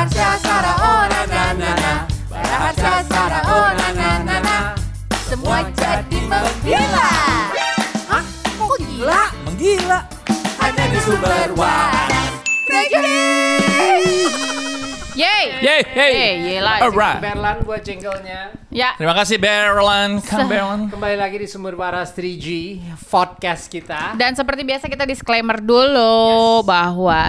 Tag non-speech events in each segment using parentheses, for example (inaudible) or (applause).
Harsha Sara oh na na na na Bara Harsha Sara oh na na na na Semua jadi menggila Hah? Kok gila? Menggila. Hanya di sumber waras Yeay. Yay, hey. Yeay, yeay Alright. Berlan buat jinglenya. Ya. Terima kasih Berlan, Kang Berlan. Kembali lagi di Sumber Waras 3G podcast kita. Dan seperti biasa kita disclaimer dulu bahwa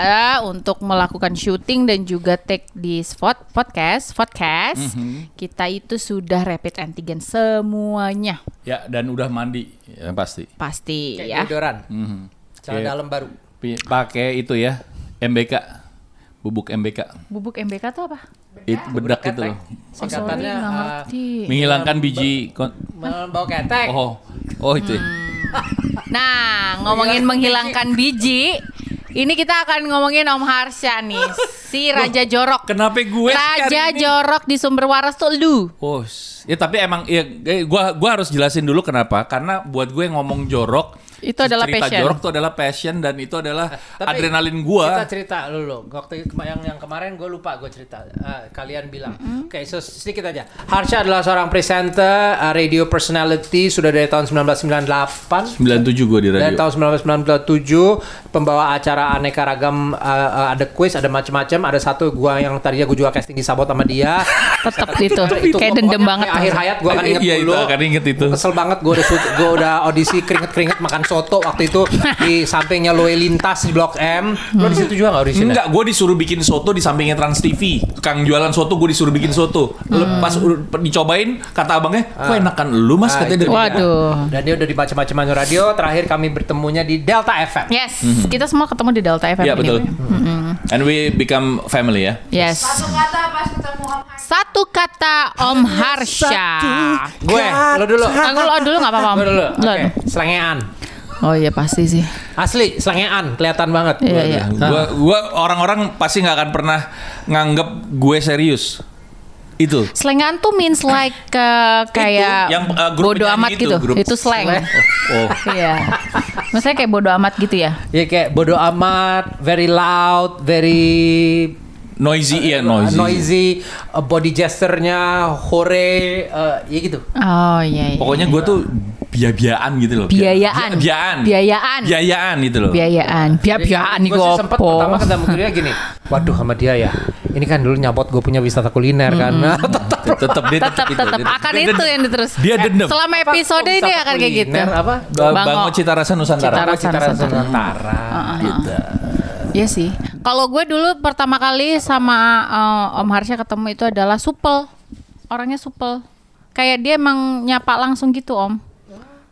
untuk melakukan syuting dan juga take di spot podcast, podcast, Mhm. kita itu sudah rapid antigen semuanya. Ya, dan udah mandi, ya, pasti. Pasti Kayak ya. deodoran. Celana Kayak dalam baru. Pakai itu ya, MBK. Bubuk MBK. Bubuk MBK tuh apa? Itu bedak itu ketek. loh. Singkatannya Sorry, nggak uh, ngerti. Menghilangkan biji kon- membawa ketek. Oh. Oh, itu. ya. Nah, ngomongin menghilangkan biji, ini kita akan ngomongin Om Harsha nih, si Raja Jorok. Kenapa gue Raja? Jorok di sumber waras tuh lu. Oh, ya tapi emang ya eh, gua gua harus jelasin dulu kenapa? Karena buat gue ngomong jorok Itu adalah cerita passion. jorok itu adalah passion dan itu adalah Tapi adrenalin Kita gua. cerita dulu. Waktu yang yang kemarin gue lupa gue cerita. Ah, kalian bilang. Oke, so sedikit aja. Harsha adalah seorang presenter, ah, radio personality sudah dari tahun 1998. 97 gua di Dari radio. tahun 1997 pembawa acara aneka ragam uh, uh, ada quiz ada macam-macam ada satu gua yang tadinya gua juga casting di sabot sama dia Tetep gitu, Itu kayak gua dendam banget. kayak akhir hayat gua akan inget Iya, itu dulu akan inget itu. kesel banget gua udah shoot- gua udah audisi keringet-keringet makan soto waktu itu (laughs) di sampingnya Loe Lintas di Blok M lo di situ juga nggak audisi Enggak, gue disuruh bikin soto di sampingnya Trans TV. Kang jualan soto, gue disuruh bikin soto. Lepas udah dicobain, kata abangnya, kok enakan lu mas? Ah, Katanya itu dari dia. Waduh. dan dia udah di macam-macam radio terakhir kami bertemunya di Delta FM Yes, kita semua ketemu di Delta FM. Iya ini. betul. And we become family ya. Yes. Satu kata pas ketemu Om Harsha Satu kata Om Harsha. gue lo dulu Aku lo dulu nggak apa-apa gue dulu Lo. oke selengean Oh iya pasti sih. asli selengean kelihatan banget Iya iya. Gua, gua orang-orang pasti nggak akan pernah nganggep gue serius. Itu. Slengan tuh means like (laughs) uh, kayak yang, uh, grup bodo amat itu, gitu. grup Itu slang. slang. Oh. (laughs) Iya. Maksudnya kayak bodo amat gitu ya. Ya kayak bodo amat, very loud, very Noisy uh, ya noisy. noisy, uh, body gesture-nya hore, uh, ya gitu. Oh iya iya. Pokoknya gue tuh biaya-biayaan gitu loh. Biayaan. Biayaan. Biayaan. Biayaan gitu loh. biayaan. Biaya-biayaan nih Gue sempet pertama ketemu dia gini, waduh sama dia ya. Ini kan dulu nyabot gue punya wisata kuliner kan. Nah, (laughs) tetap Tetep dia Tetap itu. tetap Dia- akan dia itu yang diterus. Dia dendam. Selama episode Apa, ini akan kayak gitu. Apa? Bango. Cita Rasa Nusantara. Cita Rasa Cita rasa Nusantara. Nusantara. Gitu. Iya sih. Kalau gue dulu pertama kali sama uh, Om Harsha ketemu itu adalah supel. Orangnya supel. Kayak dia emang nyapa langsung gitu Om.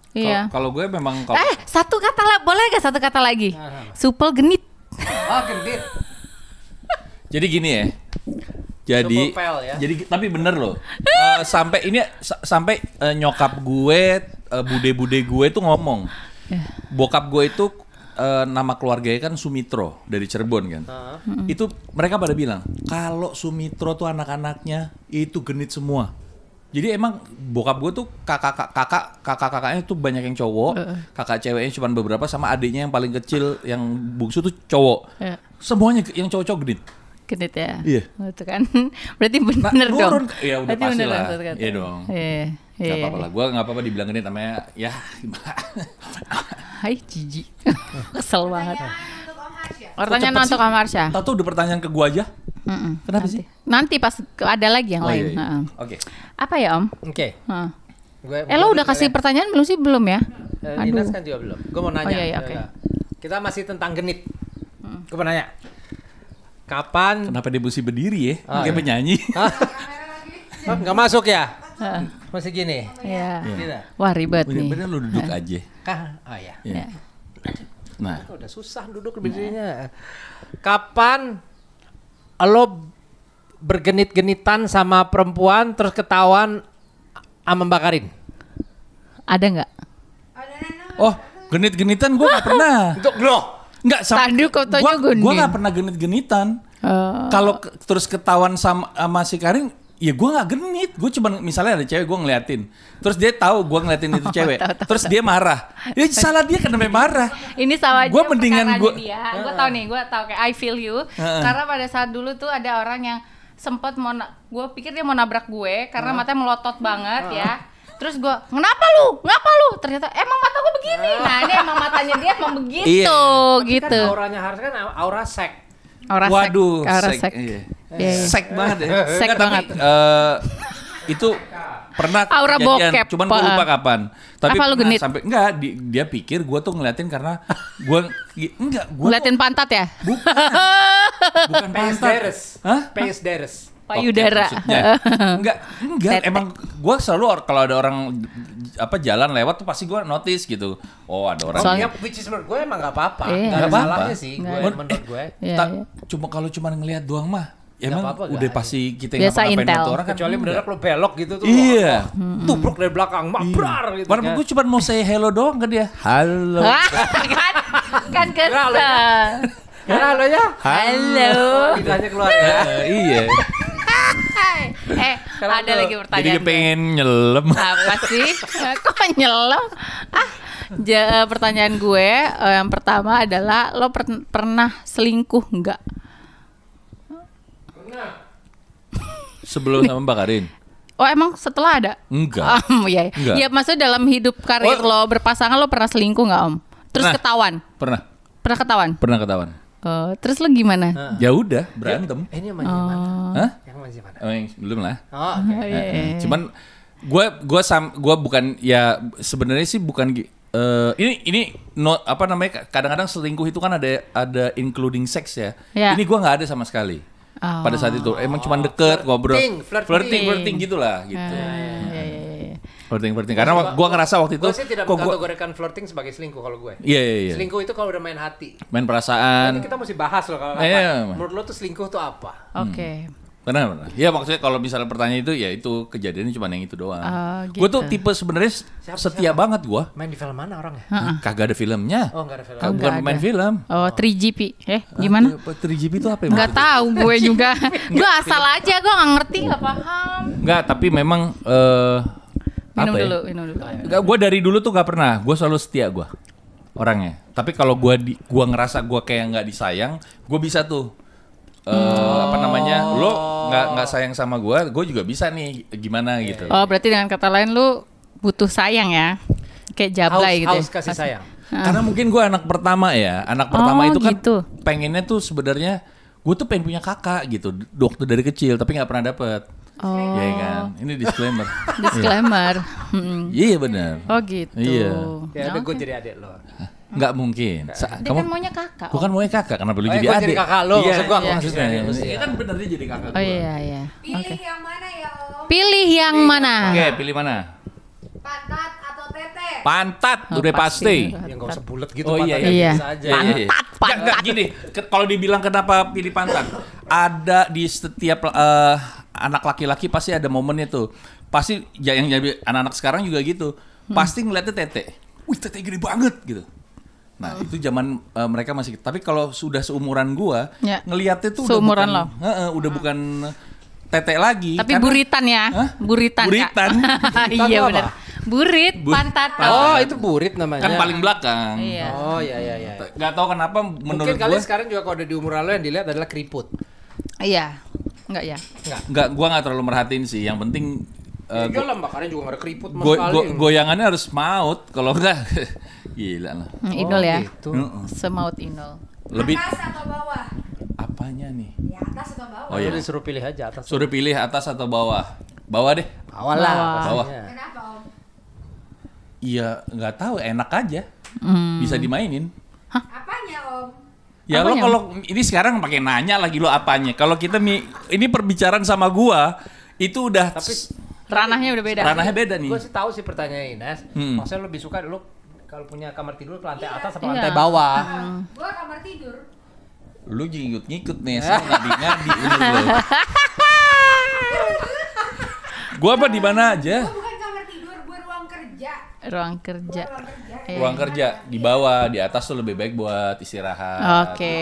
Iya. Kalau gue memang kalau Eh satu kata lah, boleh gak satu kata lagi? Supel genit. Ah, gendit. Jadi gini ya. Jadi pel ya. jadi tapi bener loh. Eh, sampai ini sa- sampai eh, nyokap gue, eh, bude-bude gue tuh ngomong. Bokap gue itu eh, nama keluarganya kan Sumitro dari Cirebon kan. Itu mereka pada bilang kalau Sumitro tuh anak-anaknya itu genit semua. Jadi emang bokap gue tuh kakak kakak kakak kakaknya tuh banyak yang cowok, kakak ceweknya cuma beberapa sama adiknya yang paling kecil yang bungsu tuh cowok. Iya. Semuanya yang cowok-cowok genit. Genit ya. Iya. Itu kan. (laughs) Berarti Nah, bener dong. turun. Ya udah Berarti pasti bener lah. Iya dong. Iya. Gak Iya. apa-apa lah, gue gak apa-apa dibilang genit namanya ya. Hai Cici. (laughs) Kesel banget. Untuk Om Harsha Pertanyaan untuk sih? Om Harsha. Tahu tuh udah pertanyaan ke gue aja. Mm-mm. Kenapa nanti. sih? Nanti pas ada lagi yang Oh, lain. iya, iya. Heeh. Oke. Apa ya Om? Oke. Heeh. Gue- Eh lo udah kasih ya. pertanyaan belum sih? Belum ya? Eh. Dinas kan juga belum. Gue mau nanya. Oh, iya, iya, oke. Ya, Kita masih tentang genit. Gue mau nanya. Kapan? Kenapa dia mesti berdiri ya? Ah, Kayak iya. penyanyi. Oh, (laughs) nggak masuk ya? Heeh. Masih gini. Iya. Tidak. Wah ribet nih. Bener-bener lu duduk aja. Kah? Oh ya. Iya. Nah, Udah susah duduk berdirinya. Kapan lo bergenit-genitan sama perempuan terus ketahuan sama Mbak Karin? Ada nggak? oh genit-genitan gue gak pernah. (laughs) Untuk lo. Nggak sama. Tadi katanya Gue genit. gak pernah genit-genitan. Eh, Kalau ke- terus ketahuan sama, sama si Karin, Ya gue nggak genit, gue cuma misalnya ada cewek gue ngeliatin, terus dia tahu gue ngeliatin itu (laughs) cewek, Tahu, tahu, terus dia marah, ya salah dia kenapa marah? Ini sama aja Gua mendingan gua- dia. Gue tau nih, gue tau kayak I feel you. Karena pada saat dulu tuh ada orang yang sempat mau gue pikir dia mau nabrak gue karena matanya melotot banget ya. Terus gue, kenapa lu? Ngapa lu? Ternyata emang mata gue begini. Nah ini emang matanya dia emang begitu, Iya. gitu. Kan auranya harus kan aura sek. Aura sek, Waduh, aura sek, sek. iya. Iya, iya. Sek banget ya. Sek Nggak, tapi, banget. eh, itu pernah Aura kejadian, bokep, cuman gue Pak. lupa kapan. Tapi Apa lu genit? sampai enggak di- dia pikir gue tuh ngeliatin karena gue enggak gue Ngeliatin pantat ya? bukan (laughs) bukan pantat. deres. Hah? Pays deres. Payudara. (laughs) Enggak, enggak. Tete. Emang gue selalu kalau ada orang apa jalan lewat tuh pasti gue notice gitu. Oh ada orang. Soalnya- Ya, which is menurut gue emang gak apa-apa. Iya. Gak ada apa-apa. salahnya sih gue menurut gue. Iya, Ta- iya. Cuma kalau cuma ngelihat doang mah, ya emang apa-apa, udah nggak. pasti kita Biasa ngapa-ngapain intel. sama tuh orang kan. Kecuali mendadak lo belok gitu tuh. Iya. Tubruk dari belakang, mabrar gitu. Padahal kan. gue cuma mau say hello doang ke dia. Halo. kan, kan Kenal, kesel. Ya lo ya. Halo. Lidahnya keluar ya. Eh, iya. (laughs) Eh, ada tuh, lagi Jadi pertanyaan. kepengen nyelem. apa sih? (laughs) Kok nyelam? Ah, ja- pertanyaan gue eh, yang pertama adalah lo per- pernah selingkuh nggak? Sebelum sama Mbak Karin. Oh emang setelah ada? Enggak. (laughs) Um, iya. Enggak. Ya maksudnya dalam hidup karir Oh. lo berpasangan lo pernah selingkuh nggak om? Terus Pernah. ketahuan? Pernah. Pernah ketahuan? Pernah ketahuan. Oh, terus lo gimana? Ya udah, berantem. Eh, ini yang mana? mana? Hah? Yang mana sih mana? Oh, belum lah. Oh, oke. Oh, iya, iya. Cuman gue gua sam gua bukan ya sebenarnya sih bukan eh, ini ini no, apa namanya kadang-kadang selingkuh itu kan ada ada including sex ya. Ya. Ini gua nggak ada sama sekali. Oh. Pada saat itu emang cuma deket ngobrol, Flirting, flirting. flirting, flirting gitulah gitu. Iya, iya, iya, iya. Flirting, flirting. Karena wa- gua ngerasa waktu itu Gue sih tidak kok gua mengkategorikan flirting sebagai selingkuh kalau gue. Iya iya iya. Selingkuh itu kalau udah main hati. Main perasaan. Nanti kita mesti bahas loh kalau Iya, apa. iya. Menurut lo tuh selingkuh tuh apa? Oke. Benar, benar. Ya maksudnya kalau misalnya pertanyaan itu ya itu kejadiannya cuma yang itu doang. Oh, Gue tuh gitu. tipe sebenarnya setia siapa? banget gua. Main di film mana orangnya? Kagak ada filmnya. Oh, enggak ada film. Kagak bukan main ada. film. Oh 3GP. Eh gimana? Apa 3GP itu apa ya? Maksudnya? tahu gue juga. (laughs) gue asal aja gue nggak ngerti nggak paham. Enggak, tapi memang eh Minum apa ya? dulu, minum dulu. Enggak, gue dari dulu tuh gak pernah. Gue selalu setia gue orangnya. Tapi kalau gue di, gua ngerasa gue kayak nggak disayang, gue bisa tuh. Eh apa namanya? Lo nggak nggak sayang sama gue, gue juga bisa nih gimana gitu. Oh berarti dengan kata lain lu butuh sayang ya? Kayak jablay Haus, gitu. haus ya? kasih sayang. Karena mungkin gue anak pertama ya. Anak pertama Oh, itu kan gitu. pengennya tuh sebenarnya gue tuh pengen punya kakak gitu. Waktu dari kecil, tapi nggak pernah dapet. Oh. Iya kan? Ini disclaimer. (laughs) Disclaimer. Hmm. Iya benar. Oh gitu. Iya. Ya udah gue jadi adik lo. Nggak mungkin. Sa- Dia kan maunya kakak. Gua kan maunya kakak, kenapa lu Oh, jadi adik? jadi kakak lu, iya, maksud gua, iya, maksudnya. Iya. Iya kan bener dia jadi kakak Oh gua. iya iya. Pilih yang mana ya Om? Pilih yang mana? Oke, pilih mana? Pantat atau tete? Pantat, Oh, udah pasti. Ya nggak usah bulat gitu Oh iya, pantatnya, iya. bisa aja. Iya, iya, iya. Nggak, nggak, gini, kalau dibilang kenapa pilih pantat, ada di setiap eh, anak laki-laki pasti ada momennya tuh. Pasti ya, yang jadi anak-anak sekarang juga gitu. Hmm. Pasti ngeliatnya tete. Wih, tete gede banget gitu. Nah, Oh. itu zaman eh, mereka masih tapi kalau sudah seumuran gua, Ya. ngeliatnya tuh Seumuran udah lo. bukan Heeh, udah bukan tete lagi. Tapi karena- buritan ya, Hah? buritan. (laughs) Buritan. iya benar. Burit, Bu- pantat. Oh, itu burit namanya. kan paling belakang. Iya. Oh iya iya iya. Gak tahu kenapa menurut Mungkin gua kalian sekarang juga kalau ada di umuran lo yang dilihat adalah keriput. Iya. Enggak ya? Enggak. nggak gua nggak terlalu merhatiin sih. Yang penting eh, Iya lah, makanya juga nggak ada keriput sama Go, sekali. go- goyangannya harus maut kalau enggak (laughs) gila lah Hmm, Inul ya. Heeh. Semaut Inul. lebih Atas atau bawah? apanya nih Ya atas atau bawah? oh Lu iya disuruh pilih aja atas. suruh pilih atas atau bawah bawah deh Bawah lah. Bawah. Kenapa Om? iya nggak tahu enak aja Hmm. bisa dimainin Apanya Om? ya lo Apanya? kalau ini sekarang pakai nanya lagi lo apanya kalau kita mi, ini perbicaraan sama gua itu udah Tapi Ranahnya udah beda. ranahnya beda nih gue sih tahu sih pertanyaan Ines. Hmm. Maksudnya lo lebih suka lo kalau punya kamar tidur ke lantai atas apa Iya. lantai bawah? Gua kamar tidur. lu ngikut-ngikut nih (laughs) saya ngadi-ngadi gua apa di mana aja Gua bukan kamar tidur, gua ruang kerja. Ruang kerja. Ruang kerja. Iya. ruang kerja di bawah di atas tuh lebih baik buat istirahat Oke.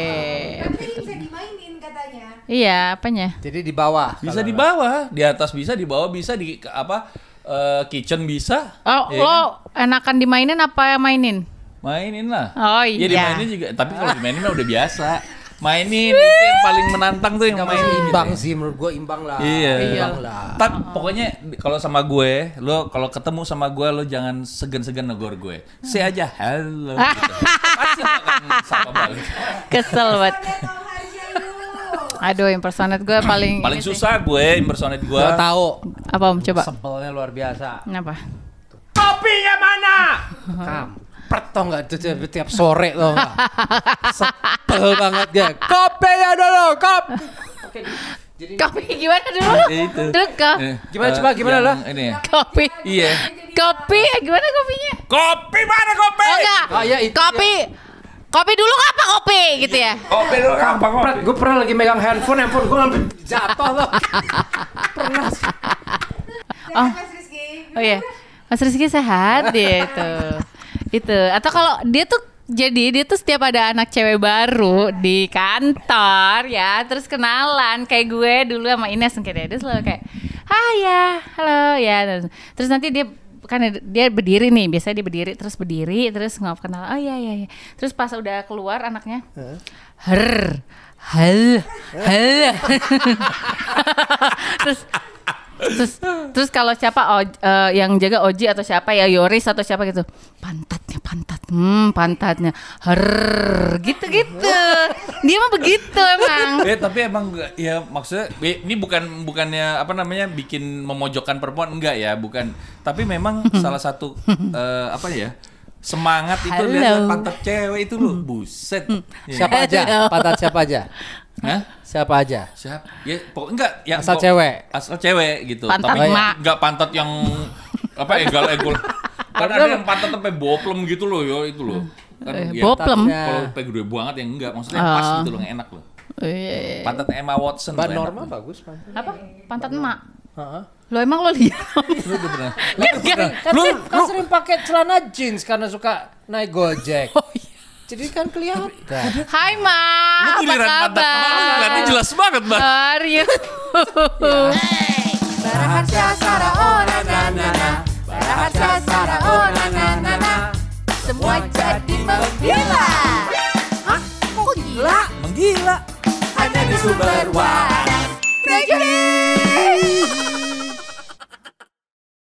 Tapi bisa dimainin katanya. Iya, apanya? Jadi di bawah. Bisa di bawah, di atas bisa, di bawah bisa, di apa eh, kitchen bisa. Oh, ya lo kan? enakan dimainin apa mainin? mainin lah. Oh, Ya iya. dimainin juga, tapi kalau dimainin mah udah biasa. Mainin itu yang paling menantang tuh yang mainin. imbang gitu. sih menurut gue imbang lah. Iya. Imbang lah. Tapi pokoknya kalau sama gue, lo kalau ketemu sama gue lo jangan segan-segan negor gue. Si aja halo. gitu. (laughs) Pasti akan sapa balik. Kesel banget. Lihat Om Harsha yuk. Aduh, impersonate gue paling (clears throat) Paling susah gue impersonate gue. Gua tahu. Apa Om coba? Sebelnya luar biasa. Kenapa? Kopinya mana? (laughs) Kampret tau nggak itu tiap, tiap sore tau nggak? Sebel banget ya. Kopinya dulu, kop. Oke, jadi Kopi gimana dulu? Ya, itu. Dulu kok. Eh, Gimana, eh, coba, gimana, lah? Ini. Kopi. Iya. Kopi, gimana kopinya? Kopi mana kopi? Oh enggak. Oh, iya, itu kopi. Kopi dulu apa kopi gitu ya? Kopi dulu gampang kopi. Gue pernah lagi megang handphone, handphone gue sampai jatuh loh. (laughs) pernah sih. Oh. Oh iya. Mas Rizky sehat dia (laughs) itu. itu. Atau kalau dia tuh jadi dia tuh setiap ada anak cewek baru di kantor ya, terus kenalan kayak gue dulu sama Ines kayak dia, dia selalu kayak, "Hai ya, halo ya." Terus nanti dia kan dia berdiri nih, biasanya dia berdiri terus berdiri terus ngobrol kenal. Oh iya iya iya. Terus pas udah keluar anaknya, "Her, hal, hal." (laughs) terus terus terus kalau siapa oj- eh, yang jaga Oji atau siapa ya Yoris atau siapa gitu pantatnya pantat hmm pantatnya her gitu gitu dia mah begitu emang. Eh tapi emang ya maksudnya eh, ini bukan bukannya apa namanya bikin memojokkan perempuan enggak ya bukan. Tapi memang salah satu eh, apa ya semangat itu lihat pantat cewek itu loh. Buset. Ya. Siapa aja? Pantat siapa aja? Hah? Siapa aja? siap ya pokoknya enggak ya Asal kok- cewek? asal cewek gitu Pantat tapi emak. enggak pantat yang apa egal egol (laughs) kan ada yang pantat sampai boplem gitu loh yo itu loh kan Eh, ya, boplem? kalau sampai gede banget yang enggak maksudnya pas Ah. gitu loh yang enak loh Oh, iya, iya. pantat Emma Watson Mbak tuh enak bagus pantat. apa pantat emak Heeh. lo emang lo lihat Lu udah pernah Kan- sering, kan sering pakai celana jeans karena suka naik gojek. oh, iya. Jadi kan kelihatan. Hai Ma, lu apa kabar? Nanti jelas banget Ma. Are you? Barahatya Sara oh na na na na. Sara oh na na na na. Semua jadi menggila. Hah? Kok gila? Menggila. Hanya di sumber waras. Thank you.